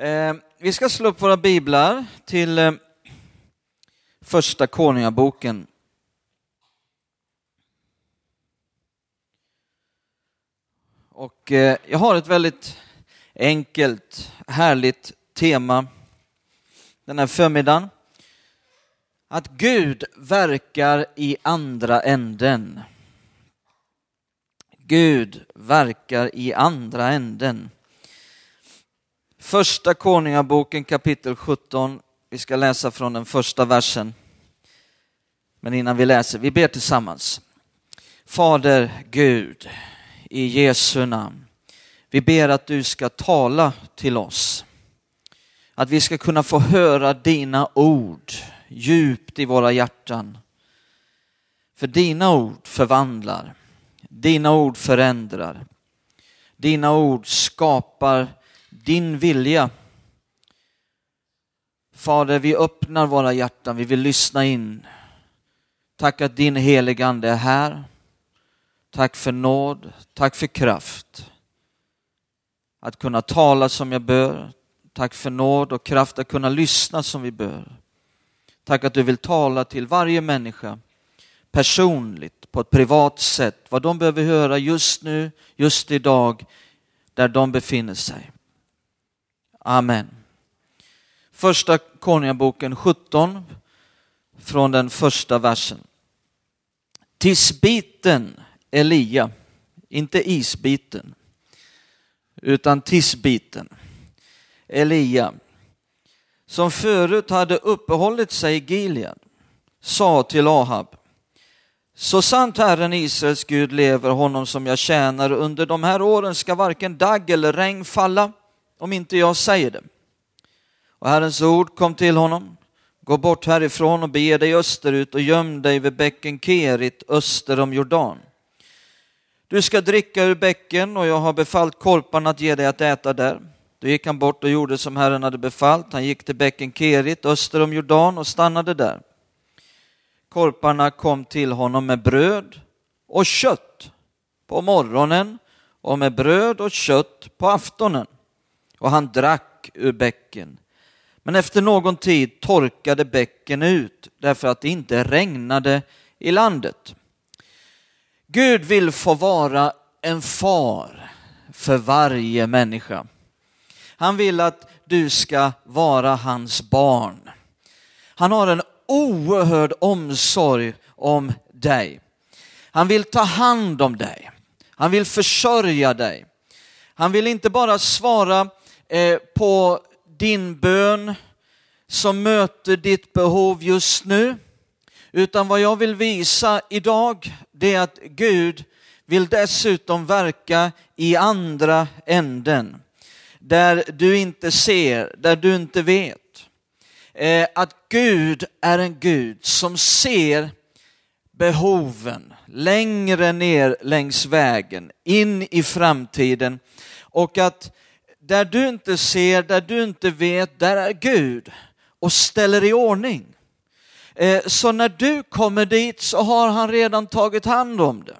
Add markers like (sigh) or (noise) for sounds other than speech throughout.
Eh, vi ska slå upp våra biblar till eh, första Konungaboken. Och eh, jag har ett väldigt enkelt, härligt tema den här förmiddagen. Att Gud verkar i andra änden. Gud verkar i andra änden. Första Konungaboken kapitel 17. Vi ska läsa från den första versen. Men innan vi läser, vi ber tillsammans. Fader Gud, i Jesu namn. Vi ber att du ska tala till oss. Att vi ska kunna få höra dina ord djupt i våra hjärtan. För dina ord förvandlar. Dina ord förändrar. Dina ord skapar din vilja. Fader, vi öppnar våra hjärtan, vi vill lyssna in. Tack att din heligande är här. Tack för nåd, tack för kraft. Att kunna tala som jag bör. Tack för nåd och kraft att kunna lyssna som vi bör. Tack att du vill tala till varje människa personligt, på ett privat sätt, vad de behöver höra just nu, just idag, där de befinner sig. Amen. Första Konungaboken 17, från den första versen. Tisbiten Elia, inte isbiten, utan tisbiten Elia, som förut hade uppehållit sig i Gilead, sa till Ahab, så sant Herren Israels Gud lever, honom som jag tjänar, under de här åren ska varken dagg eller regn falla, om inte jag säger det. Och Herrens ord kom till honom, gå bort härifrån och bege dig österut och göm dig vid bäcken Kerit öster om Jordan. Du ska dricka ur bäcken och jag har befallt korparna att ge dig att äta där. Då gick han bort och gjorde som Herren hade befallt. Han gick till bäcken Kerit öster om Jordan och stannade där. Korparna kom till honom med bröd och kött på morgonen och med bröd och kött på aftonen. Och han drack ur bäcken. Men efter någon tid torkade bäcken ut därför att det inte regnade i landet. Gud vill få vara en far för varje människa. Han vill att du ska vara hans barn. Han har en oerhörd omsorg om dig. Han vill ta hand om dig. Han vill försörja dig. Han vill inte bara svara Eh, på din bön som möter ditt behov just nu, utan vad jag vill visa idag, det är att Gud vill dessutom verka i andra änden. Där du inte ser, där du inte vet. Eh, att Gud är en Gud som ser behoven längre ner längs vägen, in i framtiden. Och att där du inte ser, där du inte vet, där är Gud och ställer i ordning. Eh, så när du kommer dit så har han redan tagit hand om det.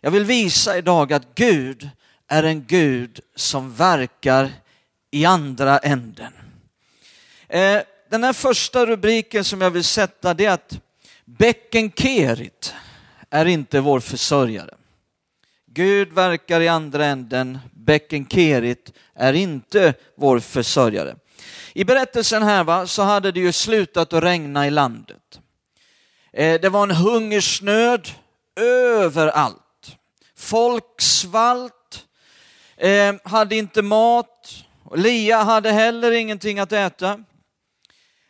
Jag vill visa idag att Gud är en Gud som verkar i andra änden. Eh, den här första rubriken som jag vill sätta det är att bäcken Kerit är inte vår försörjare. Gud verkar i andra änden, bäcken Kerit är inte vår försörjare. I berättelsen här va, så hade det ju slutat att regna i landet. Eh, det var en hungersnöd överallt. Folk svalt, eh, hade inte mat, och Lia hade heller ingenting att äta.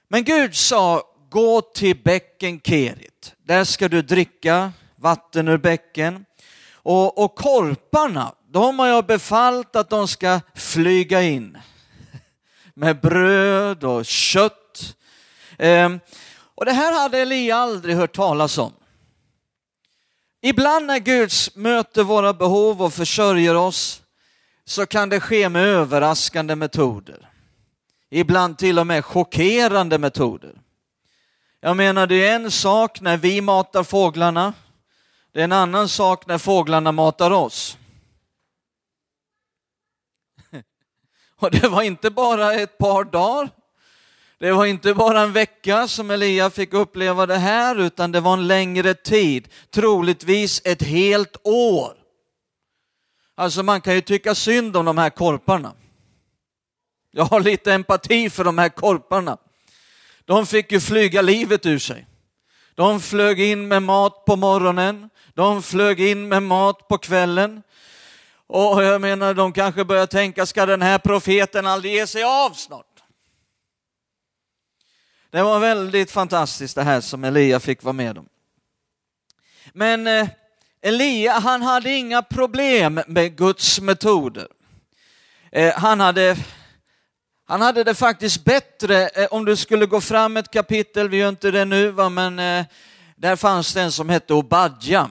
Men Gud sa, gå till bäcken Kerit. Där ska du dricka vatten ur bäcken. Och, och korparna, de har jag befallt att de ska flyga in (laughs) med bröd och kött. Ehm, och det här hade Elia aldrig hört talas om. Ibland när Gud möter våra behov och försörjer oss så kan det ske med överraskande metoder. Ibland till och med chockerande metoder. Jag menar, det är en sak när vi matar fåglarna. Det är en annan sak när fåglarna matar oss. (laughs) Och det var inte bara ett par dagar, det var inte bara en vecka som Elia fick uppleva det här, utan det var en längre tid, troligtvis ett helt år. Alltså man kan ju tycka synd om de här korparna. Jag har lite empati för de här korparna. De fick ju flyga livet ur sig. De flög in med mat på morgonen, de flög in med mat på kvällen. Och jag menar, de kanske börjar tänka, ska den här profeten aldrig ge sig av snart? Det var väldigt fantastiskt det här som Elia fick vara med om. Men eh, Elia, han hade inga problem med Guds metoder. Eh, han hade han hade det faktiskt bättre eh, om du skulle gå fram ett kapitel, vi gör inte det nu, va? men eh, där fanns det en som hette Obadja.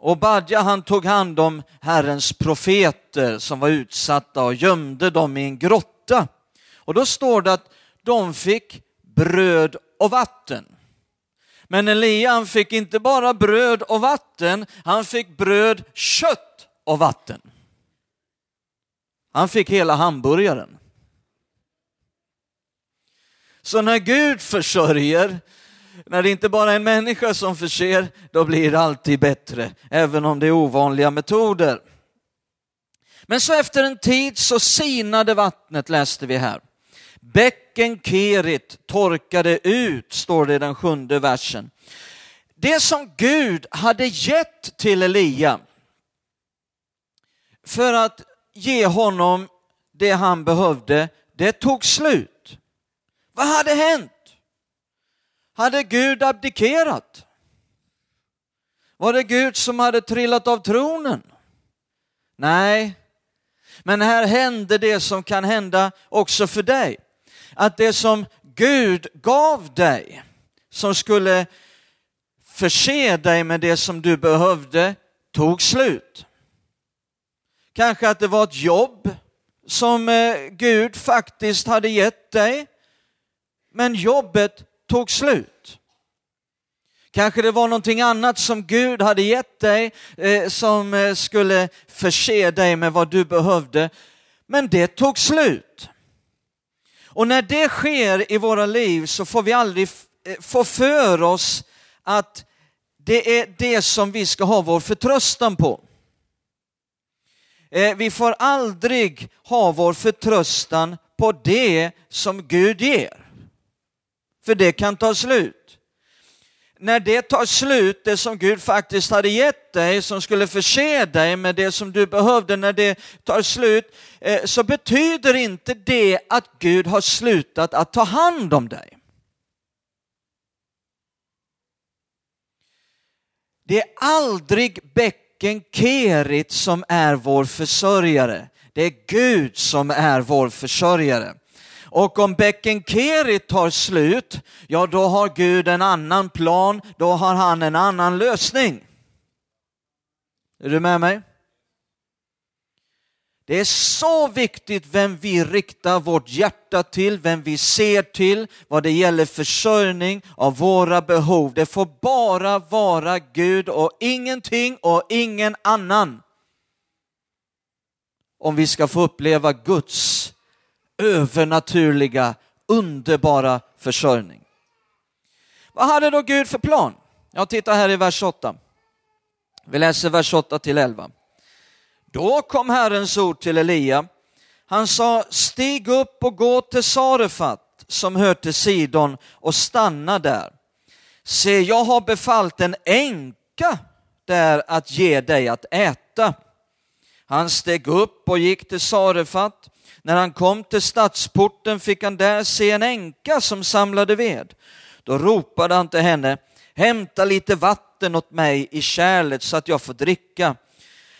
Obadja han tog hand om Herrens profeter som var utsatta och gömde dem i en grotta. Och då står det att de fick bröd och vatten. Men Elia han fick inte bara bröd och vatten, han fick bröd, kött och vatten. Han fick hela hamburgaren. Så när Gud försörjer, när det inte bara är en människa som förser, då blir det alltid bättre, även om det är ovanliga metoder. Men så efter en tid så sinade vattnet, läste vi här. Bäcken Kerit torkade ut, står det i den sjunde versen. Det som Gud hade gett till Elia för att ge honom det han behövde, det tog slut. Vad hade hänt? Hade Gud abdikerat? Var det Gud som hade trillat av tronen? Nej, men här hände det som kan hända också för dig. Att det som Gud gav dig, som skulle förse dig med det som du behövde, tog slut. Kanske att det var ett jobb som eh, Gud faktiskt hade gett dig men jobbet tog slut. Kanske det var någonting annat som Gud hade gett dig eh, som eh, skulle förse dig med vad du behövde, men det tog slut. Och när det sker i våra liv så får vi aldrig eh, få för oss att det är det som vi ska ha vår förtröstan på. Eh, vi får aldrig ha vår förtröstan på det som Gud ger för det kan ta slut. När det tar slut, det som Gud faktiskt hade gett dig, som skulle förse dig med det som du behövde, när det tar slut, eh, så betyder inte det att Gud har slutat att ta hand om dig. Det är aldrig bäcken Kerit som är vår försörjare. Det är Gud som är vår försörjare. Och om bäcken Kerit tar slut, ja då har Gud en annan plan, då har han en annan lösning. Är du med mig? Det är så viktigt vem vi riktar vårt hjärta till, vem vi ser till vad det gäller försörjning av våra behov. Det får bara vara Gud och ingenting och ingen annan. Om vi ska få uppleva Guds övernaturliga, underbara försörjning. Vad hade då Gud för plan? Jag tittar här i vers 8. Vi läser vers 8 till 11. Då kom Herrens ord till Elia. Han sa, stig upp och gå till Sarefat som hör till Sidon och stanna där. Se, jag har befallt en änka där att ge dig att äta. Han steg upp och gick till Sarefat när han kom till stadsporten fick han där se en änka som samlade ved. Då ropade han till henne, hämta lite vatten åt mig i kärlet så att jag får dricka.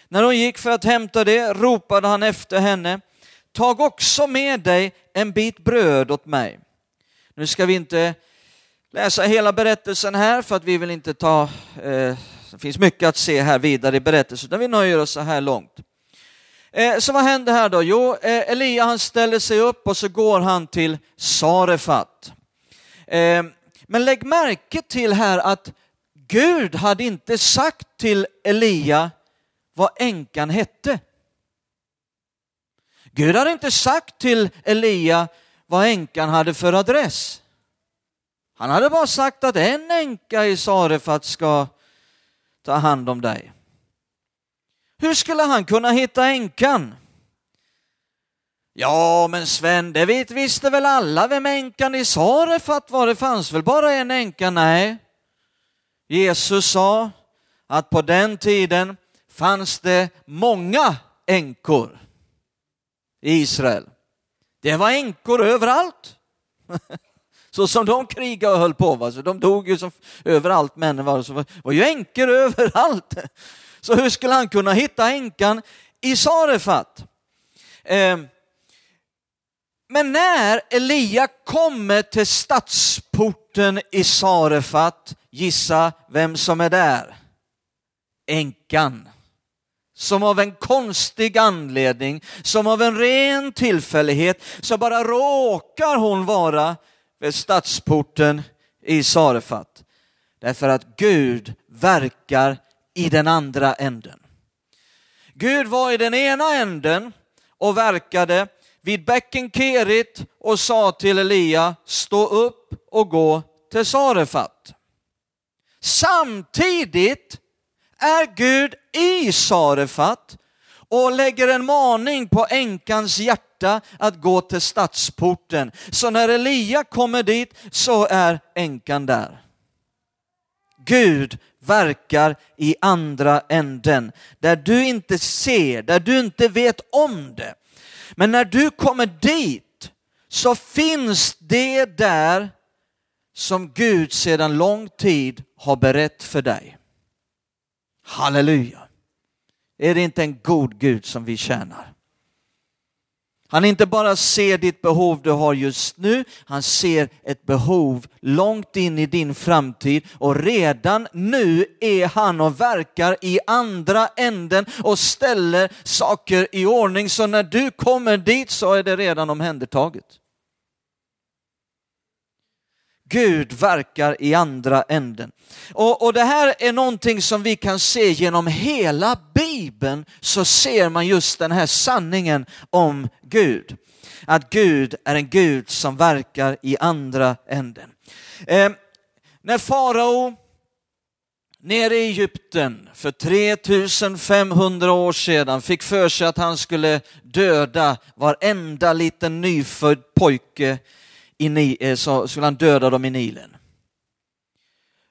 När hon gick för att hämta det ropade han efter henne, tag också med dig en bit bröd åt mig. Nu ska vi inte läsa hela berättelsen här för att vi vill inte ta, eh, det finns mycket att se här vidare i berättelsen, utan vi nöjer oss så här långt. Eh, så vad händer här då? Jo, eh, Elia han ställer sig upp och så går han till Sarefat. Eh, men lägg märke till här att Gud hade inte sagt till Elia vad änkan hette. Gud hade inte sagt till Elia vad änkan hade för adress. Han hade bara sagt att en änka i Sarefat ska ta hand om dig. Hur skulle han kunna hitta änkan? Ja, men Sven, det vet, visste väl alla vem änkan i Sarefat var? Det fanns väl bara en änka? Nej. Jesus sa att på den tiden fanns det många änkor i Israel. Det var änkor överallt. (laughs) Så som de krigade och höll på, va? Så de dog ju som överallt, männen var, så var ju änkor överallt. (laughs) Så hur skulle han kunna hitta änkan i Sarefat? Eh, men när Elia kommer till stadsporten i Sarefat, gissa vem som är där? Änkan. Som av en konstig anledning, som av en ren tillfällighet, så bara råkar hon vara vid stadsporten i Sarefat. Därför att Gud verkar i den andra änden. Gud var i den ena änden och verkade vid bäcken Kerit och sa till Elia, stå upp och gå till Sarefat. Samtidigt är Gud i Sarefat och lägger en maning på änkans hjärta att gå till stadsporten. Så när Elia kommer dit så är änkan där. Gud verkar i andra änden, där du inte ser, där du inte vet om det. Men när du kommer dit så finns det där som Gud sedan lång tid har berett för dig. Halleluja! Är det inte en god Gud som vi tjänar? Han inte bara ser ditt behov du har just nu, han ser ett behov långt in i din framtid och redan nu är han och verkar i andra änden och ställer saker i ordning. Så när du kommer dit så är det redan omhändertaget. Gud verkar i andra änden. Och, och det här är någonting som vi kan se genom hela Bibeln, så ser man just den här sanningen om Gud. Att Gud är en Gud som verkar i andra änden. Eh, när farao nere i Egypten för 3500 år sedan fick för sig att han skulle döda varenda liten nyfödd pojke i, eh, så skulle han döda dem i Nilen.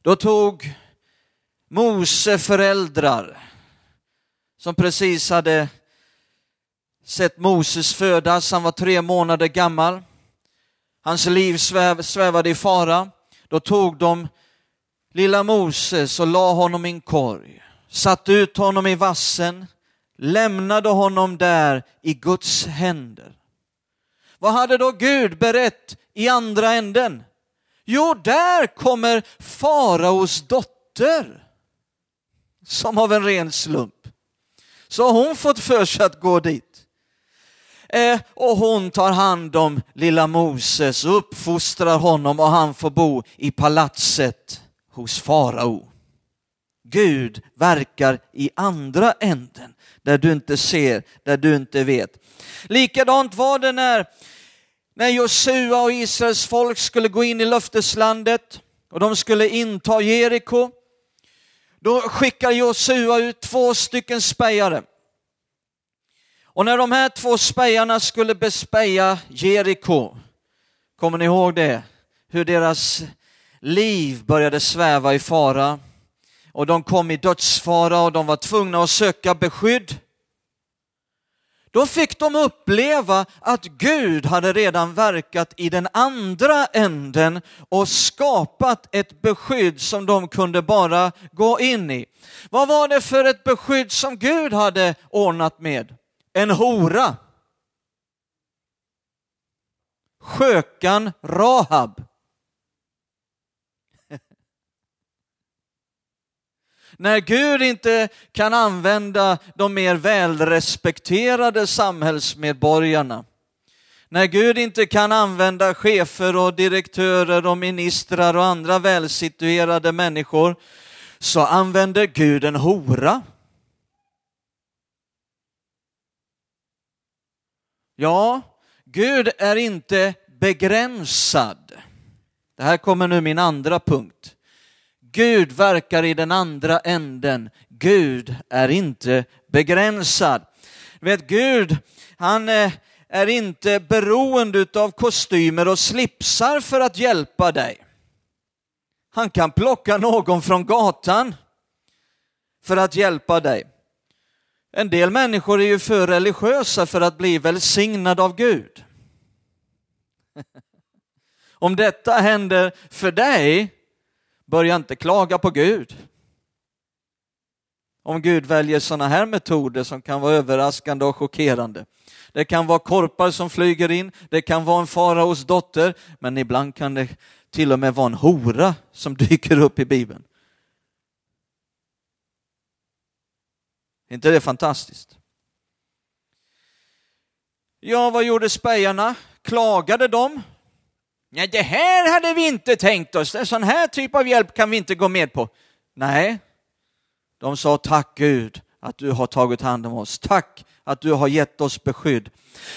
Då tog Mose föräldrar som precis hade sett Moses födas, han var tre månader gammal. Hans liv sväv, svävade i fara. Då tog de lilla Moses och la honom i en korg, satte ut honom i vassen, lämnade honom där i Guds händer. Vad hade då Gud berett i andra änden? Jo, där kommer faraos dotter som av en ren slump. Så har hon fått för sig att gå dit. Eh, och hon tar hand om lilla Moses och uppfostrar honom och han får bo i palatset hos farao. Gud verkar i andra änden, där du inte ser, där du inte vet. Likadant var det när när Josua och Israels folk skulle gå in i löfteslandet och de skulle inta Jeriko, då skickar Josua ut två stycken spejare. Och när de här två spejarna skulle bespeja Jeriko, kommer ni ihåg det? Hur deras liv började sväva i fara och de kom i dödsfara och de var tvungna att söka beskydd. Då fick de uppleva att Gud hade redan verkat i den andra änden och skapat ett beskydd som de kunde bara gå in i. Vad var det för ett beskydd som Gud hade ordnat med? En hora. Skökan Rahab. När Gud inte kan använda de mer välrespekterade samhällsmedborgarna, när Gud inte kan använda chefer och direktörer och ministrar och andra välsituerade människor, så använder Gud en hora. Ja, Gud är inte begränsad. Det här kommer nu min andra punkt. Gud verkar i den andra änden. Gud är inte begränsad. vet, Gud, han eh, är inte beroende av kostymer och slipsar för att hjälpa dig. Han kan plocka någon från gatan för att hjälpa dig. En del människor är ju för religiösa för att bli välsignade av Gud. (laughs) Om detta händer för dig, börja inte klaga på Gud. Om Gud väljer sådana här metoder som kan vara överraskande och chockerande. Det kan vara korpar som flyger in, det kan vara en faraos dotter, men ibland kan det till och med vara en hora som (laughs) dyker upp i Bibeln. Är inte det fantastiskt? Ja, vad gjorde spejarna? Klagade de? Nej, det här hade vi inte tänkt oss. En sån här typ av hjälp kan vi inte gå med på. Nej, de sa tack Gud att du har tagit hand om oss. Tack att du har gett oss beskydd.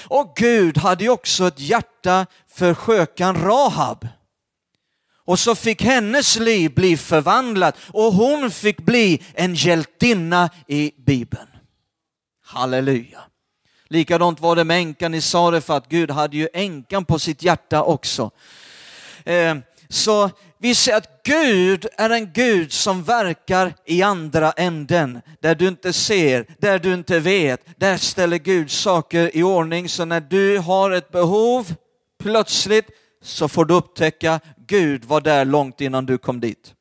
Och Gud hade ju också ett hjärta för skökan Rahab. Och så fick hennes liv bli förvandlat och hon fick bli en hjältinna i Bibeln. Halleluja. Likadant var det med änkan i Sarefat. Gud hade ju änkan på sitt hjärta också. Eh, så vi ser att Gud är en Gud som verkar i andra änden. Där du inte ser, där du inte vet, där ställer Gud saker i ordning. Så när du har ett behov, plötsligt så får du upptäcka Gud var där långt innan du kom dit.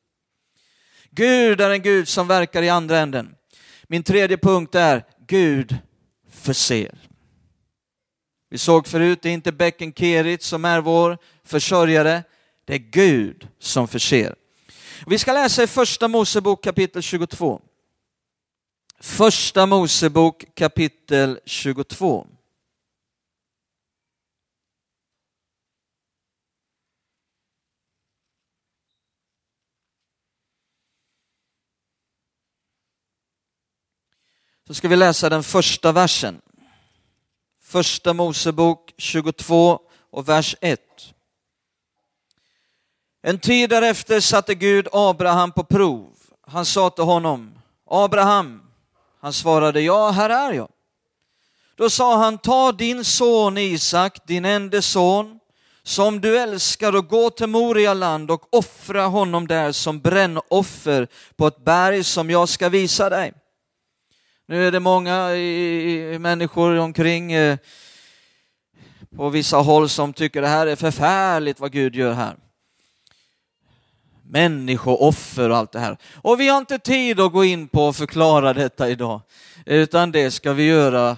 Gud är en Gud som verkar i andra änden. Min tredje punkt är Gud förser. Vi såg förut, det är inte bäcken Kerit som är vår försörjare, det är Gud som förser. Vi ska läsa i första Mosebok kapitel 22. Första Mosebok kapitel 22. Så ska vi läsa den första versen. Första Mosebok 22 och vers 1. En tid därefter satte Gud Abraham på prov. Han sa till honom, Abraham, han svarade, ja, här är jag. Då sa han, ta din son Isak, din enda son, som du älskar och gå till Moria land och offra honom där som brännoffer på ett berg som jag ska visa dig. Nu är det många i, i, människor omkring eh, på vissa håll som tycker det här är förfärligt vad Gud gör här. Människooffer och allt det här. Och vi har inte tid att gå in på och förklara detta idag, utan det ska vi göra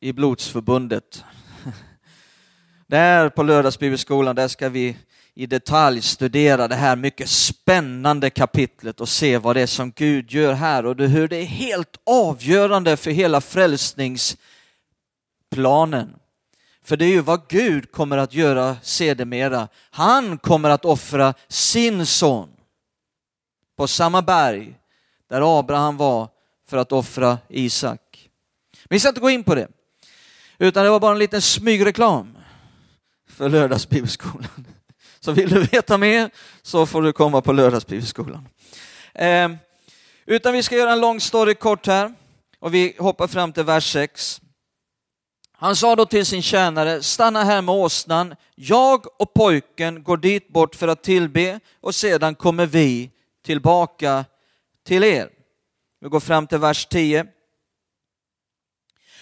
i Blodsförbundet. (laughs) Där på lördagsbibelskolan, där ska vi i detalj studera det här mycket spännande kapitlet och se vad det är som Gud gör här och hur det är helt avgörande för hela frälsningsplanen. För det är ju vad Gud kommer att göra sedermera. Han kommer att offra sin son på samma berg där Abraham var för att offra Isak. Men vi ska inte gå in på det, utan det var bara en liten smygreklam för lördagsbibelskolan. Så vill du veta mer så får du komma på lördagsbibelskolan. Eh, utan vi ska göra en lång story kort här och vi hoppar fram till vers 6. Han sa då till sin tjänare, stanna här med åsnan, jag och pojken går dit bort för att tillbe och sedan kommer vi tillbaka till er. Vi går fram till vers 10.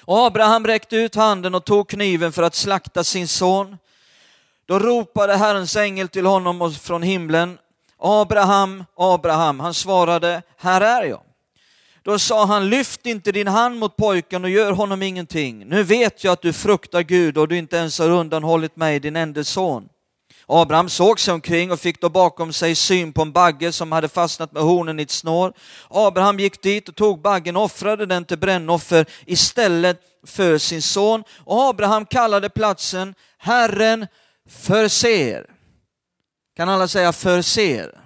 Och Abraham räckte ut handen och tog kniven för att slakta sin son. Då ropade Herrens ängel till honom från himlen, Abraham, Abraham. Han svarade, här är jag. Då sa han, lyft inte din hand mot pojken och gör honom ingenting. Nu vet jag att du fruktar Gud och du inte ens har undanhållit mig, din enda son. Abraham såg sig omkring och fick då bakom sig syn på en bagge som hade fastnat med hornen i ett snår. Abraham gick dit och tog baggen och offrade den till brännoffer istället för sin son. Och Abraham kallade platsen Herren förser. Kan alla säga förser?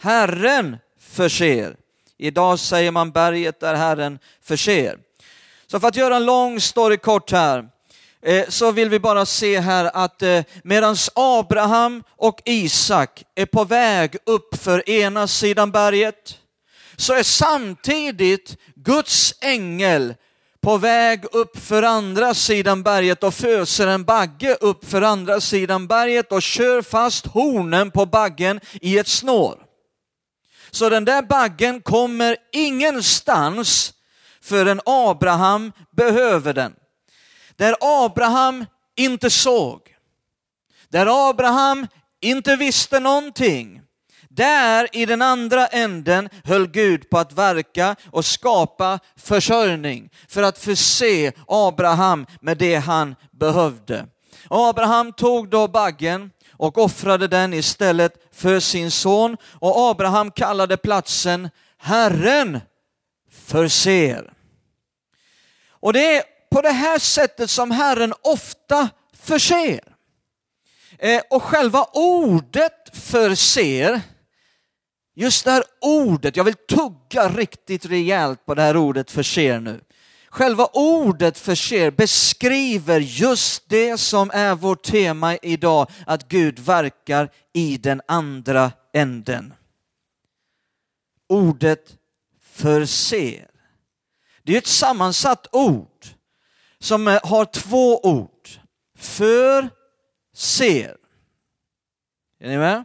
Herren förser. Idag säger man berget där Herren förser. Så för att göra en lång story kort här, eh, så vill vi bara se här att eh, medan Abraham och Isak är på väg upp för ena sidan berget, så är samtidigt Guds ängel på väg upp för andra sidan berget och föser en bagge upp för andra sidan berget och kör fast hornen på baggen i ett snår. Så den där baggen kommer ingenstans förrän Abraham behöver den. Där Abraham inte såg, där Abraham inte visste någonting, där i den andra änden höll Gud på att verka och skapa försörjning för att förse Abraham med det han behövde. Abraham tog då baggen och offrade den istället för sin son och Abraham kallade platsen Herren förser. Och det är på det här sättet som Herren ofta förser. Eh, och själva ordet förser Just det här ordet, jag vill tugga riktigt rejält på det här ordet förser nu. Själva ordet förser beskriver just det som är vårt tema idag, att Gud verkar i den andra änden. Ordet förser. Det är ett sammansatt ord som eh, har två ord. För, ser. Är ni med?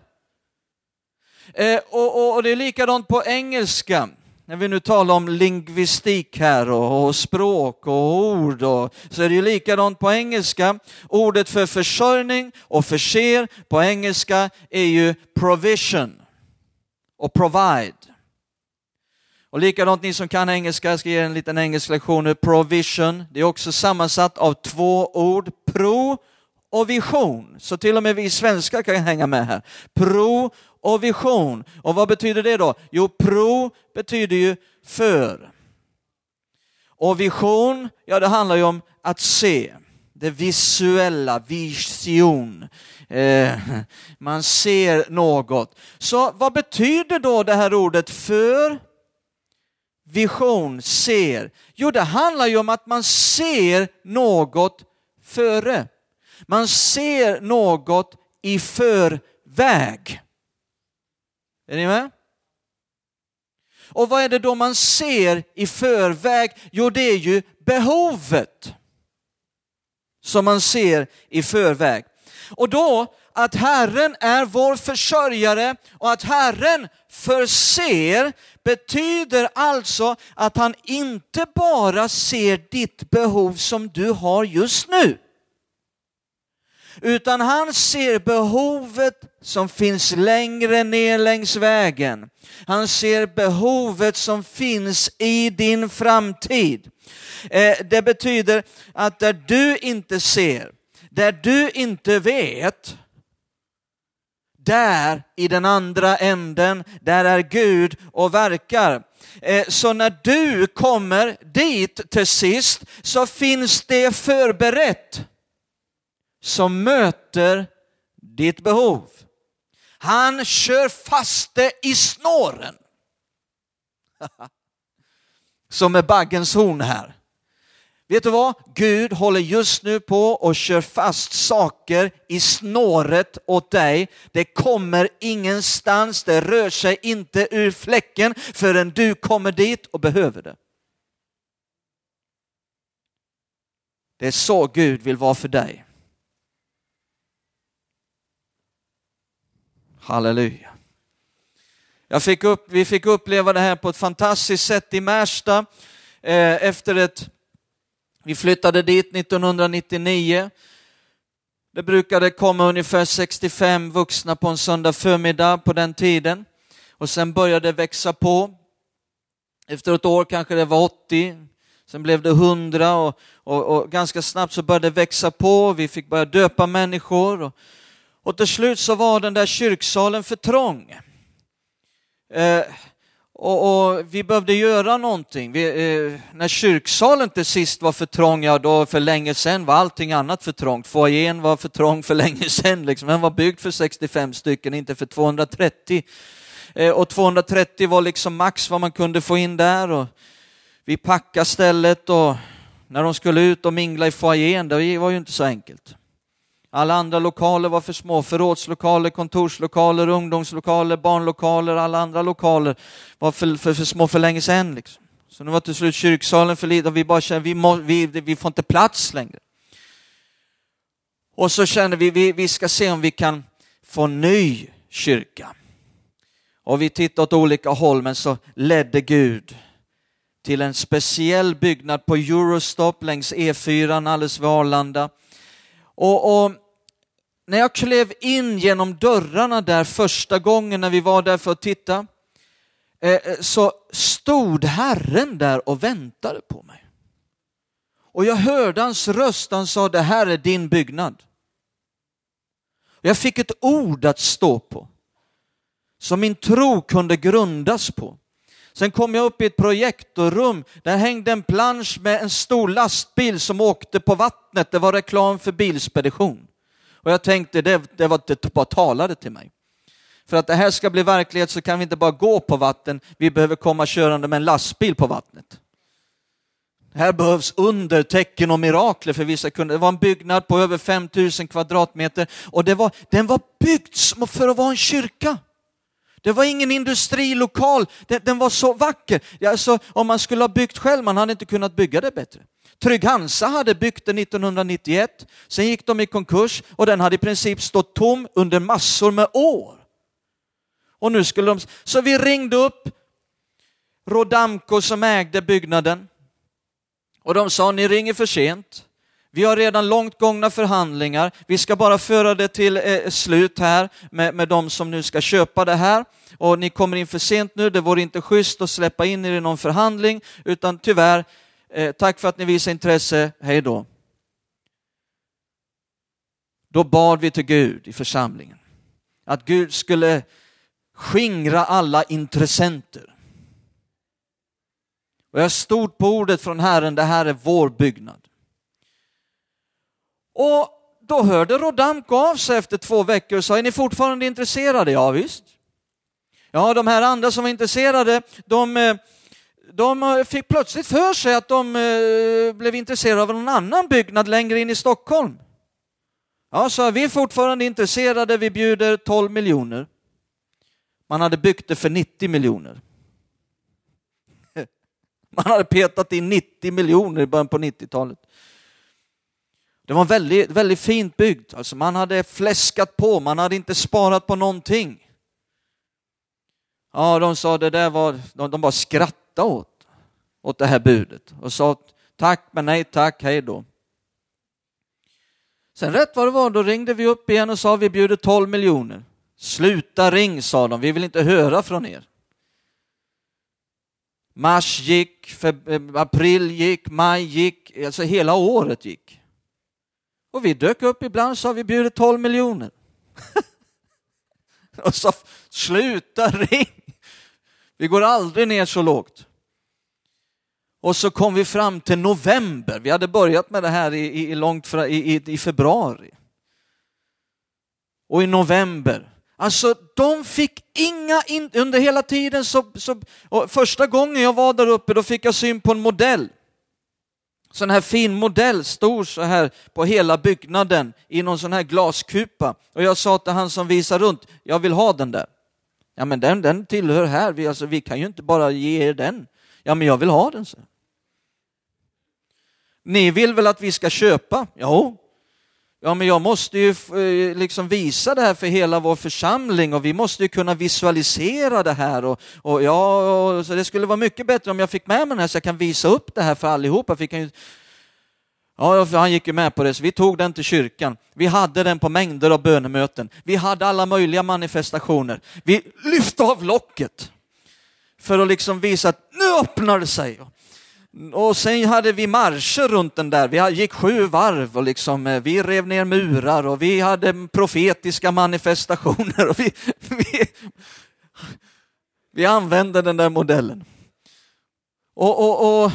Eh, och, och, och, det är likadant på engelska. När vi nu talar om lingvistik här och, och språk och ord och, så är det ju likadant på engelska. Ordet för försörjning och förser på engelska är ju provision och provide. Och likadant ni som kan engelska, jag ska ge en liten engelsk lektion nu. Provision, det är också sammansatt av två ord. Pro och vision. Så till och med vi svenskar kan hänga med här. Pro och vision. Och vad betyder det då? Jo, pro betyder ju för. Och vision, ja det handlar ju om att se. Det visuella, vision. Eh, man ser något. Så vad betyder då det här ordet för? Vision, ser. Jo, det handlar ju om att man ser något före. Man ser något i förväg. Är ni med? Och vad är det då man ser i förväg? Jo, det är ju behovet som man ser i förväg. Och då att Herren är vår försörjare och att Herren förser betyder alltså att han inte bara ser ditt behov som du har just nu utan han ser behovet som finns längre ner längs vägen. Han ser behovet som finns i din framtid. Eh, det betyder att där du inte ser, där du inte vet, där i den andra änden, där är Gud och verkar. Eh, så när du kommer dit till sist så finns det förberett som möter ditt behov. Han kör fast det i snåren. (laughs) Som är baggens horn här. Vet du vad? Gud håller just nu på och kör fast saker i snåret åt dig. Det kommer ingenstans, det rör sig inte ur fläcken förrän du kommer dit och behöver det. Det är så Gud vill vara för dig. Halleluja. Jag fick upp, vi fick uppleva det här på ett fantastiskt sätt i Märsta eh, efter ett, vi flyttade dit 1999. Det brukade komma ungefär 65 vuxna på en söndag förmiddag på den tiden och sen började det växa på. Efter ett år kanske det var 80, sen blev det 100 och, och, och ganska snabbt så började det växa på. Vi fick börja döpa människor. Och, och till slut så var den där kyrksalen för trång. Eh, och, och, vi behövde göra någonting. Vi, eh, när kyrksalen till sist var för trång, ja då för länge sedan var allting annat för trångt. Foajén var för trång för länge sedan. Liksom. Den var byggd för 65 stycken, inte för 230. Eh, och 230 var liksom max vad man kunde få in där. Och vi packade stället och när de skulle ut och mingla i foajén, det var ju inte så enkelt. Alla andra lokaler var för små, förrådslokaler, kontorslokaler, ungdomslokaler, barnlokaler, alla andra lokaler var för, för, för små för länge sedan. Liksom. Så nu var till slut kyrksalen för liten och vi bara kände vi, må, vi, vi får inte plats längre. Och så kände vi, vi, vi ska se om vi kan få ny kyrka. Och vi tittade åt olika håll, men så ledde Gud till en speciell byggnad på Eurostop längs E4 alldeles vid Arlanda. Och, och, när jag klev in genom dörrarna där första gången när vi var där för att titta, eh, eh, så stod Herren där och väntade på mig. Och jag hörde hans röst, han sa det här är din byggnad. Jag fick ett ord att stå på, som min tro kunde grundas på. Sen kom jag upp i ett projektorrum, där hängde en plansch med en stor lastbil som åkte på vattnet. Det var reklam för bilspedition. Och jag tänkte, det, det, var, det bara talade till mig. För att det här ska bli verklighet så kan vi inte bara gå på vatten, vi behöver komma körande med en lastbil på vattnet. Här behövs under, tecken och mirakler för vissa kunder. Det var en byggnad på över 5000 kvadratmeter och det var, den var byggd för att vara en kyrka. Det var ingen industrilokal, den, den var så vacker. Alltså, om man skulle ha byggt själv, man hade inte kunnat bygga det bättre. Trygg Hansa hade byggt den 1991, sen gick de i konkurs och den hade i princip stått tom under massor med år. Och nu skulle de... Så vi ringde upp Rodamco som ägde byggnaden och de sa, ni ringer för sent. Vi har redan långt gångna förhandlingar. Vi ska bara föra det till eh, slut här med, med de som nu ska köpa det här. Och ni kommer in för sent nu. Det vore inte schysst att släppa in er i någon förhandling, utan tyvärr, Eh, tack för att ni visar intresse. Hej då. Då bad vi till Gud i församlingen att Gud skulle skingra alla intressenter. Och jag stod på ordet från Herren, det här är vår byggnad. Och då hörde Rodamko av sig efter två veckor och sa, är ni fortfarande intresserade? Ja visst. Ja, de här andra som var intresserade, de, eh, de eh, fick plötsligt för sig att de eh, blev intresserade av någon annan byggnad längre in i Stockholm. Ja, så vi är fortfarande intresserade, vi bjuder 12 miljoner. Man hade byggt det för 90 miljoner. (laughs) Man hade petat in 90 miljoner i början på 90-talet. Det var väldigt, väldigt fint byggt, alltså man hade fläskat på, man hade inte sparat på någonting. Ja, de sa det där var, de, de bara skrattade åt, åt det här budet och sa tack men nej tack, hej då. Sen rätt vad det var, då ringde vi upp igen och sa vi bjuder 12 miljoner. Sluta ring, sa de, vi vill inte höra från er. Mars gick, eh, april gick, maj gick, alltså hela året gick. Och vi dök upp ibland och sa vi bjuder 12 miljoner. (laughs) och sa sluta ring, vi går aldrig ner så lågt. Och så kom vi fram till november, vi hade börjat med det här i, i långt fra, i, i, i februari. Och i november Alltså de fick inga, in, under hela tiden så, så första gången jag var där uppe då fick jag syn på en modell. Sån här fin modell, stor så här på hela byggnaden i någon sån här glaskupa. Och jag sa till han som visar runt, jag vill ha den där. Ja men den, den tillhör här, vi, alltså, vi kan ju inte bara ge er den. Ja men jag vill ha den. Så. Ni vill väl att vi ska köpa? Jo, Ja, men jag måste ju eh, liksom visa det här för hela vår församling och vi måste ju kunna visualisera det här. Och, och ja, och, så det skulle vara mycket bättre om jag fick med mig den här så jag kan visa upp det här för allihopa. För ju... Ja, han gick ju med på det, så vi tog den till kyrkan. Vi hade den på mängder av bönemöten. Vi hade alla möjliga manifestationer. Vi lyfte av locket för att liksom visa att nu öppnar det sig. Och sen hade vi marscher runt den där. Vi gick sju varv och liksom, eh, vi rev ner murar och vi hade profetiska manifestationer. Och vi, (laughs) vi, vi använde den där modellen. Och, och, och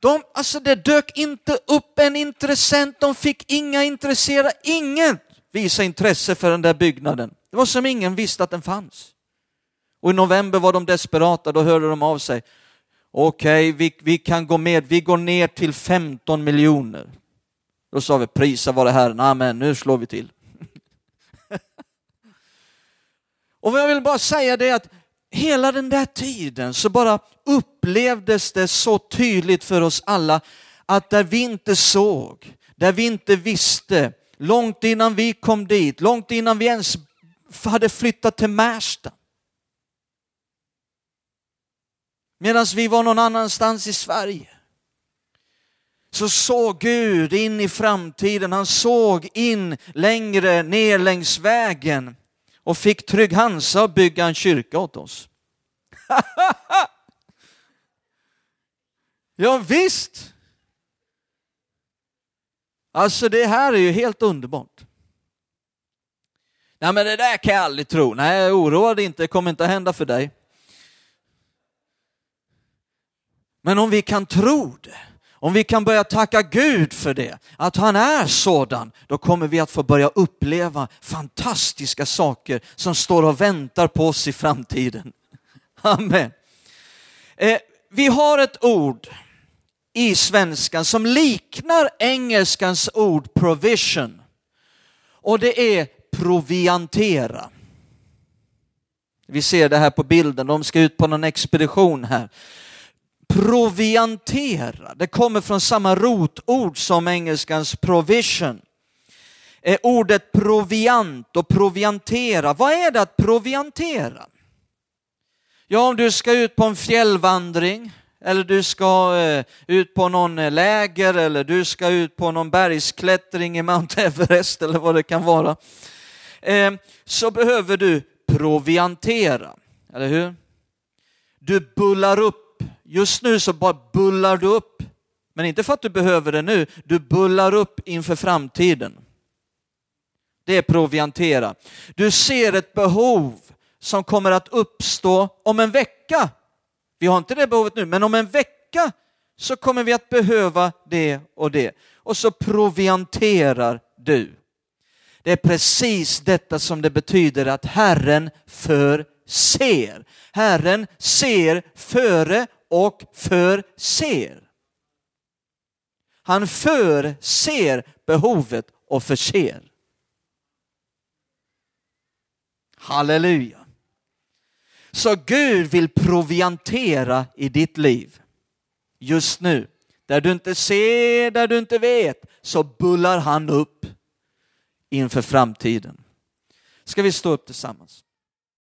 de, alltså det dök inte upp en intressent, de fick inga intresserade, ingen visa intresse för den där byggnaden. Det var som ingen visste att den fanns. Och i november var de desperata, då hörde de av sig okej, okay, vi, vi kan gå med, vi går ner till 15 miljoner. Då sa vi, prisa vare Herren, amen, nu slår vi till. (laughs) Och jag vill bara säga det att hela den där tiden så bara upplevdes det så tydligt för oss alla att där vi inte såg, där vi inte visste, långt innan vi kom dit, långt innan vi ens hade flyttat till Märsta. Medan vi var någon annanstans i Sverige så såg Gud in i framtiden. Han såg in längre ner längs vägen och fick Trygg Hansa att bygga en kyrka åt oss. (laughs) ja, visst. Alltså det här är ju helt underbart. Nej men det där kan jag aldrig tro. Nej, oroa dig inte, det kommer inte att hända för dig. Men om vi kan tro det, om vi kan börja tacka Gud för det, att han är sådan, då kommer vi att få börja uppleva fantastiska saker som står och väntar på oss i framtiden. (laughs) Amen. Eh, vi har ett ord i svenskan som liknar engelskans ord provision. Och det är proviantera. Vi ser det här på bilden, de ska ut på någon expedition här. Proviantera, det kommer från samma rotord som engelskans provision. Är ordet proviant och proviantera, vad är det att proviantera? Ja, om du ska ut på en fjällvandring, eller du ska eh, ut på någon eh, läger, eller du ska ut på någon bergsklättring i Mount (laughs) Everest, eller vad det kan vara, eh, så behöver du proviantera, eller hur? Du bullar upp. Just nu så bara bullar du upp, men inte för att du behöver det nu, du bullar upp inför framtiden. Det är proviantera. Du ser ett behov som kommer att uppstå om en vecka. Vi har inte det behovet nu, men om en vecka så kommer vi att behöva det och det. Och så provianterar du. Det är precis detta som det betyder att Herren förser. Herren ser före och förser. Han förser behovet och förser. Halleluja. Så Gud vill proviantera i ditt liv just nu. Där du inte ser, där du inte vet, så bullar han upp inför framtiden. Ska vi stå upp tillsammans?